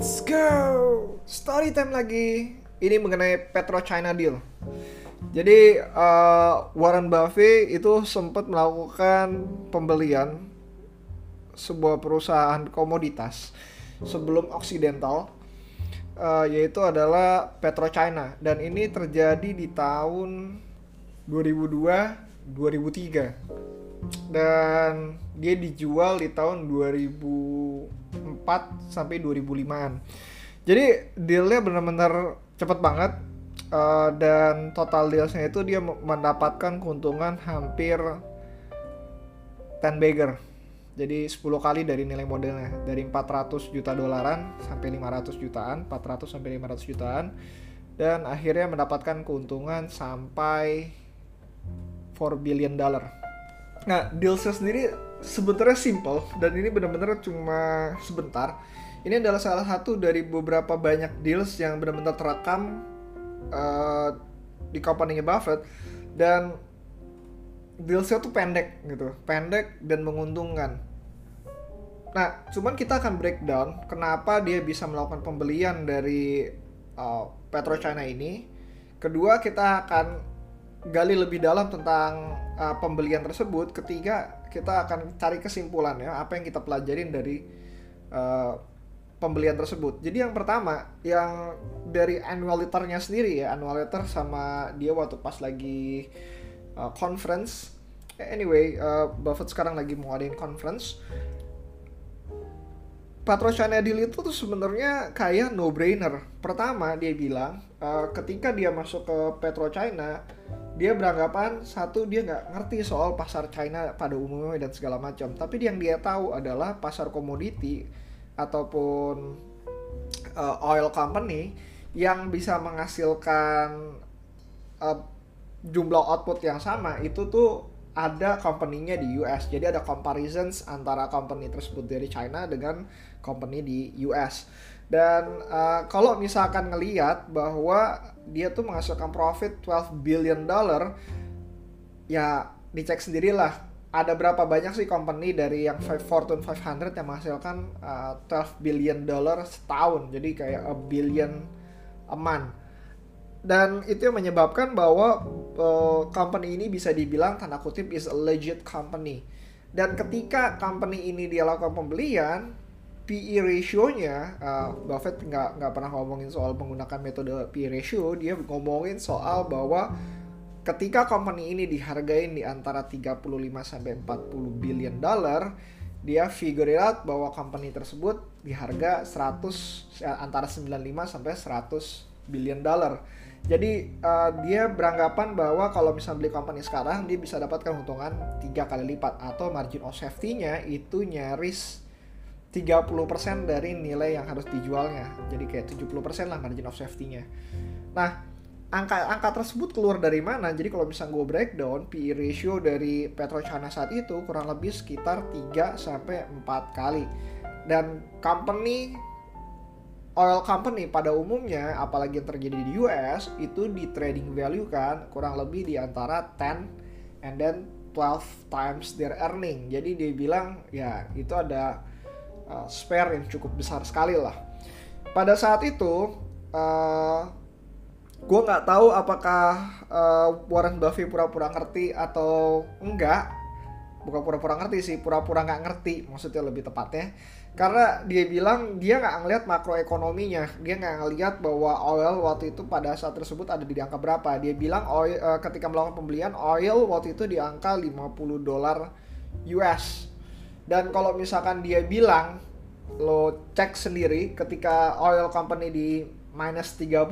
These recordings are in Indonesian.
Let's go. Story time lagi. Ini mengenai Petro China deal. Jadi uh, Warren Buffett itu sempat melakukan pembelian sebuah perusahaan komoditas sebelum Occidental uh, yaitu adalah Petro China dan ini terjadi di tahun 2002 2003 dan dia dijual di tahun 2004 sampai 2005an jadi dealnya benar-benar cepet banget uh, dan total dealsnya itu dia mendapatkan keuntungan hampir 10 bagger. Jadi 10 kali dari nilai modelnya. Dari 400 juta dolaran sampai 500 jutaan 400 sampai 500 jutaan. Dan akhirnya mendapatkan keuntungan sampai 4 billion dollar nah dealsnya sendiri sebenarnya simple dan ini benar-benar cuma sebentar ini adalah salah satu dari beberapa banyak deals yang benar-benar terekam uh, di company Buffett dan dealsnya tuh pendek gitu, pendek dan menguntungkan. Nah, cuman kita akan breakdown kenapa dia bisa melakukan pembelian dari uh, Petro China ini. Kedua, kita akan gali lebih dalam tentang uh, pembelian tersebut. Ketiga, kita akan cari kesimpulan ya, apa yang kita pelajarin dari uh, pembelian tersebut. Jadi yang pertama, yang dari annual letternya sendiri ya, annual letter sama dia waktu pas lagi uh, conference. Anyway, uh, Buffett sekarang lagi mau adain conference. Patro China deal itu tuh sebenarnya kayak no brainer. Pertama dia bilang uh, ketika dia masuk ke Petro China, dia beranggapan satu dia nggak ngerti soal pasar China pada umumnya dan segala macam. Tapi yang dia tahu adalah pasar komoditi ataupun uh, oil company yang bisa menghasilkan uh, jumlah output yang sama itu tuh ada company-nya di US. Jadi ada comparisons antara company tersebut dari China dengan company di US. Dan uh, kalau misalkan ngeliat bahwa dia tuh menghasilkan profit 12 billion dollar, ya dicek sendirilah. Ada berapa banyak sih company dari yang Fortune 500 yang menghasilkan uh, 12 billion dollar setahun. Jadi kayak a billion a month. Dan itu yang menyebabkan bahwa uh, company ini bisa dibilang tanda kutip is a legit company. Dan ketika company ini dia lakukan pembelian PE ratio-nya uh, Buffett nggak nggak pernah ngomongin soal menggunakan metode PE ratio dia ngomongin soal bahwa ketika company ini dihargai di antara 35 sampai 40 billion dollar, dia figure out bahwa company tersebut diharga 100 ya, antara 95 sampai 100 billion dollar. Jadi uh, dia beranggapan bahwa kalau misalnya beli company sekarang dia bisa dapatkan keuntungan tiga kali lipat atau margin of safety-nya itu nyaris 30% dari nilai yang harus dijualnya. Jadi kayak 70% lah margin of safety-nya. Nah, angka angka tersebut keluar dari mana? Jadi kalau misalnya gue breakdown PE ratio dari PetroChina saat itu kurang lebih sekitar 3 sampai 4 kali. Dan company oil company pada umumnya apalagi yang terjadi di US itu di trading value kan kurang lebih di antara 10 and then 12 times their earning. Jadi dia bilang ya itu ada uh, spare yang cukup besar sekali lah. Pada saat itu uh, gue nggak tahu apakah uh, Warren Buffett pura-pura ngerti atau enggak. Bukan pura-pura ngerti sih pura-pura nggak ngerti maksudnya lebih tepatnya. Karena dia bilang dia nggak ngelihat makroekonominya. Dia nggak ngelihat bahwa oil waktu itu pada saat tersebut ada di angka berapa. Dia bilang oil uh, ketika melakukan pembelian oil waktu itu di angka 50 dolar US dan kalau misalkan dia bilang lo cek sendiri ketika oil company di minus 30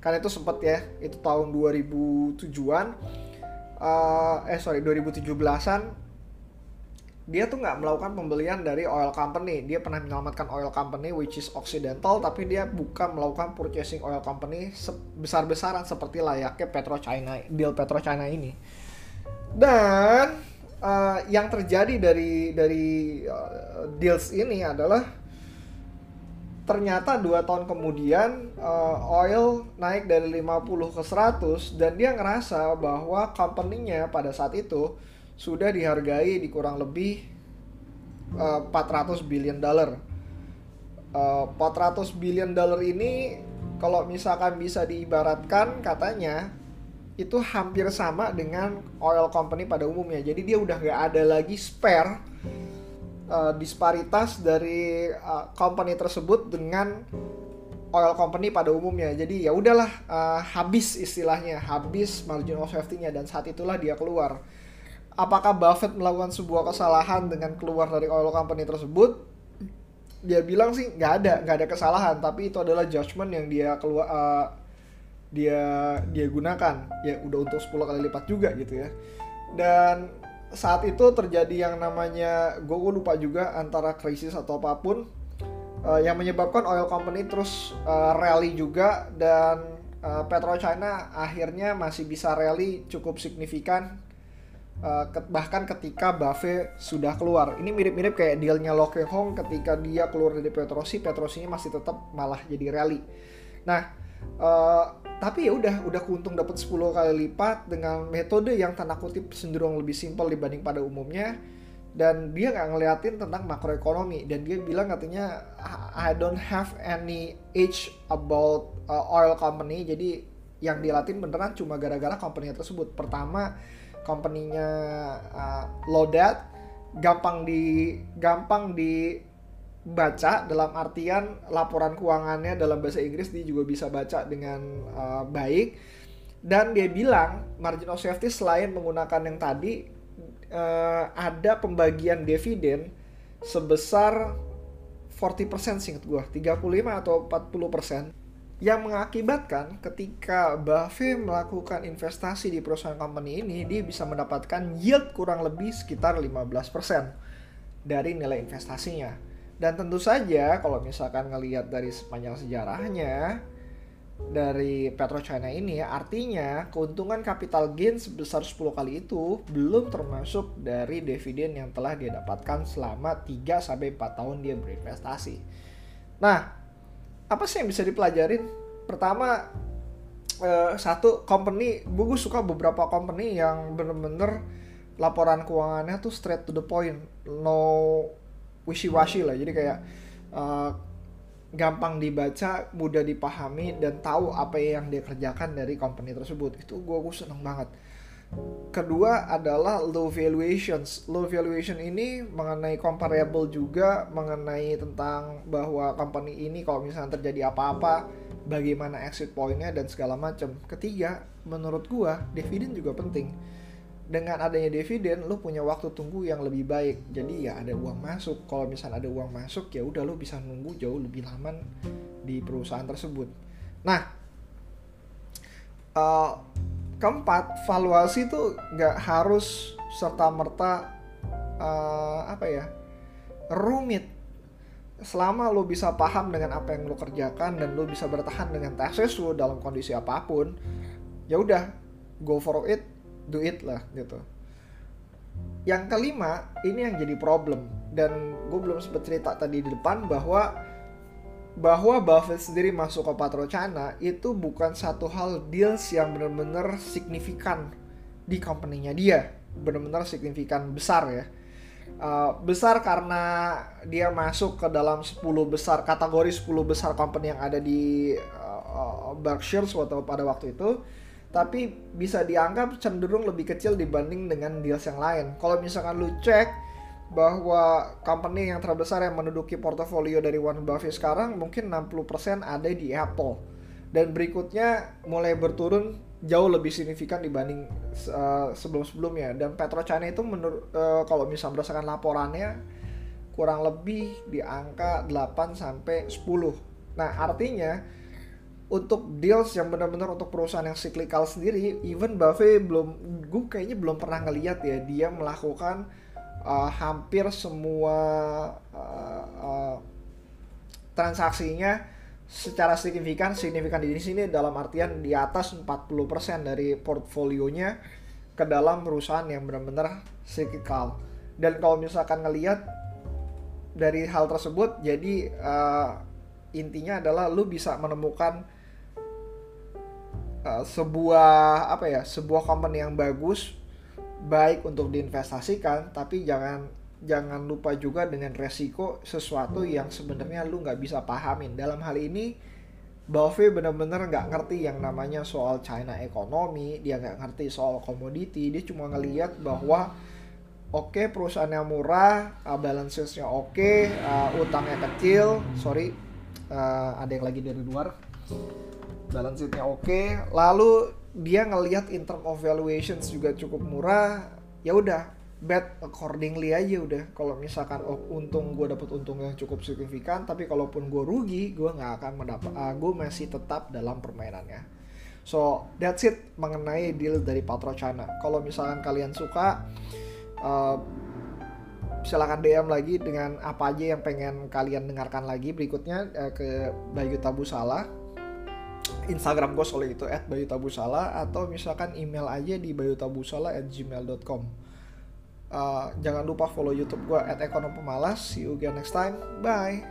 kan itu sempat ya itu tahun 2007-an uh, eh sorry 2017-an dia tuh nggak melakukan pembelian dari oil company. Dia pernah menyelamatkan oil company which is Occidental tapi dia bukan melakukan purchasing oil company besar-besaran seperti layaknya Petro China deal Petro China ini. Dan uh, yang terjadi dari dari uh, deals ini adalah ternyata dua tahun kemudian uh, oil naik dari 50 ke 100 dan dia ngerasa bahwa company-nya pada saat itu sudah dihargai di kurang lebih uh, eh, 400 billion dollar. uh, 400 billion dollar ini kalau misalkan bisa diibaratkan katanya itu hampir sama dengan oil company pada umumnya. Jadi dia udah nggak ada lagi spare uh, disparitas dari uh, company tersebut dengan oil company pada umumnya. Jadi ya udahlah uh, habis istilahnya, habis margin of safety-nya dan saat itulah dia keluar. Apakah Buffett melakukan sebuah kesalahan dengan keluar dari oil company tersebut? Dia bilang sih nggak ada, nggak ada kesalahan, tapi itu adalah judgement yang dia keluar uh, dia dia gunakan. Ya udah untuk 10 kali lipat juga gitu ya. Dan saat itu terjadi yang namanya gue lupa juga antara krisis atau apa pun uh, yang menyebabkan oil company terus uh, rally juga dan uh, PetroChina akhirnya masih bisa rally cukup signifikan uh, bahkan ketika Buffett sudah keluar. Ini mirip-mirip kayak dealnya Loke Hong ketika dia keluar dari Petrosi, Petrosi ini masih tetap malah jadi rally. Nah, uh, tapi ya udah udah keuntung dapat 10 kali lipat dengan metode yang tanda kutip cenderung lebih simpel dibanding pada umumnya. Dan dia nggak ngeliatin tentang makroekonomi. Dan dia bilang katanya I don't have any age about uh, oil company. Jadi yang dilatin beneran cuma gara-gara company tersebut. Pertama company-nya uh, low debt gampang di gampang dibaca dalam artian laporan keuangannya dalam bahasa Inggris dia juga bisa baca dengan uh, baik. Dan dia bilang margin of safety selain menggunakan yang tadi uh, ada pembagian dividen sebesar 40% singkat gue 35 atau 40% yang mengakibatkan ketika Buffett melakukan investasi di perusahaan company ini dia bisa mendapatkan yield kurang lebih sekitar 15% dari nilai investasinya dan tentu saja kalau misalkan ngelihat dari sepanjang sejarahnya dari PetroChina ini artinya keuntungan capital gain sebesar 10 kali itu belum termasuk dari dividen yang telah dia dapatkan selama 3 sampai 4 tahun dia berinvestasi. Nah, apa sih yang bisa dipelajarin? Pertama eh, satu company, gue suka beberapa company yang bener-bener laporan keuangannya tuh straight to the point, no wishy-washy lah. Jadi kayak uh, gampang dibaca, mudah dipahami dan tahu apa yang dia kerjakan dari company tersebut. Itu gue gue seneng banget. Kedua adalah low valuations. Low valuation ini mengenai comparable juga mengenai tentang bahwa company ini kalau misalnya terjadi apa-apa, bagaimana exit pointnya dan segala macam. Ketiga, menurut gue dividen juga penting dengan adanya dividen lu punya waktu tunggu yang lebih baik. Jadi ya ada uang masuk. Kalau misalnya ada uang masuk ya udah lu bisa nunggu jauh lebih lama di perusahaan tersebut. Nah uh, keempat valuasi itu nggak harus serta merta uh, apa ya rumit. Selama lo bisa paham dengan apa yang lo kerjakan dan lo bisa bertahan dengan tesis lo dalam kondisi apa pun ya udah go for it do it lah gitu. Yang kelima ini yang jadi problem. Dan gue belum sempat cerita tadi di depan bahwa bahwa Buffett sendiri masuk ke Patrocana itu bukan satu hal deals yang benar-benar signifikan di company-nya dia. Benar-benar signifikan besar ya. Uh, besar karena dia masuk ke dalam 10 besar kategori 10 besar company yang ada di uh, Berkshire atau pada waktu itu tapi bisa dianggap cenderung lebih kecil dibanding dengan deals yang lain. Kalau misalkan lu cek bahwa company yang terbesar yang menduduki portofolio dari Warren Buffett sekarang mungkin 60% ada di Apple. Dan berikutnya mulai berturun jauh lebih signifikan dibanding uh, sebelum-sebelumnya. Dan PetroChina itu menurut uh, kalau misalnya berdasarkan laporannya kurang lebih di angka 8 sampai 10. Nah, artinya untuk deals yang benar-benar untuk perusahaan yang cyclical sendiri, even Buffett belum, gue kayaknya belum pernah ngeliat ya dia melakukan uh, hampir semua uh, uh, transaksinya secara signifikan, signifikan di sini dalam artian di atas 40% dari portfolionya ke dalam perusahaan yang benar-benar cyclical. Dan kalau misalkan ngeliat dari hal tersebut, jadi uh, intinya adalah lu bisa menemukan uh, sebuah apa ya sebuah company yang bagus baik untuk diinvestasikan tapi jangan jangan lupa juga dengan resiko sesuatu yang sebenarnya lu nggak bisa pahamin. Dalam hal ini Bove bener-bener nggak ngerti yang namanya soal China ekonomi dia nggak ngerti soal komoditi dia cuma ngeliat bahwa oke okay, perusahaannya murah uh, balancesnya oke okay, uh, utangnya kecil sorry uh, ada yang lagi dari luar balance sheetnya oke. Okay. lalu dia ngelihat in term of valuations juga cukup murah. Ya udah bet accordingly aja udah. Kalau misalkan oh, untung gue dapet untung yang cukup signifikan tapi kalaupun gue rugi gue nggak akan mendapat uh, gue masih tetap dalam permainannya. So that's it mengenai deal dari Patro China. Kalau misalkan kalian suka uh, silakan DM lagi dengan apa aja yang pengen kalian dengarkan lagi. Berikutnya uh, ke Bayu Tabu Salah Instagram gue soal itu at Bayu Tabu Salah atau misalkan email aja di bayutabusala at gmail.com Uh, jangan lupa follow YouTube gue at Ekonom. See you again next time. Bye.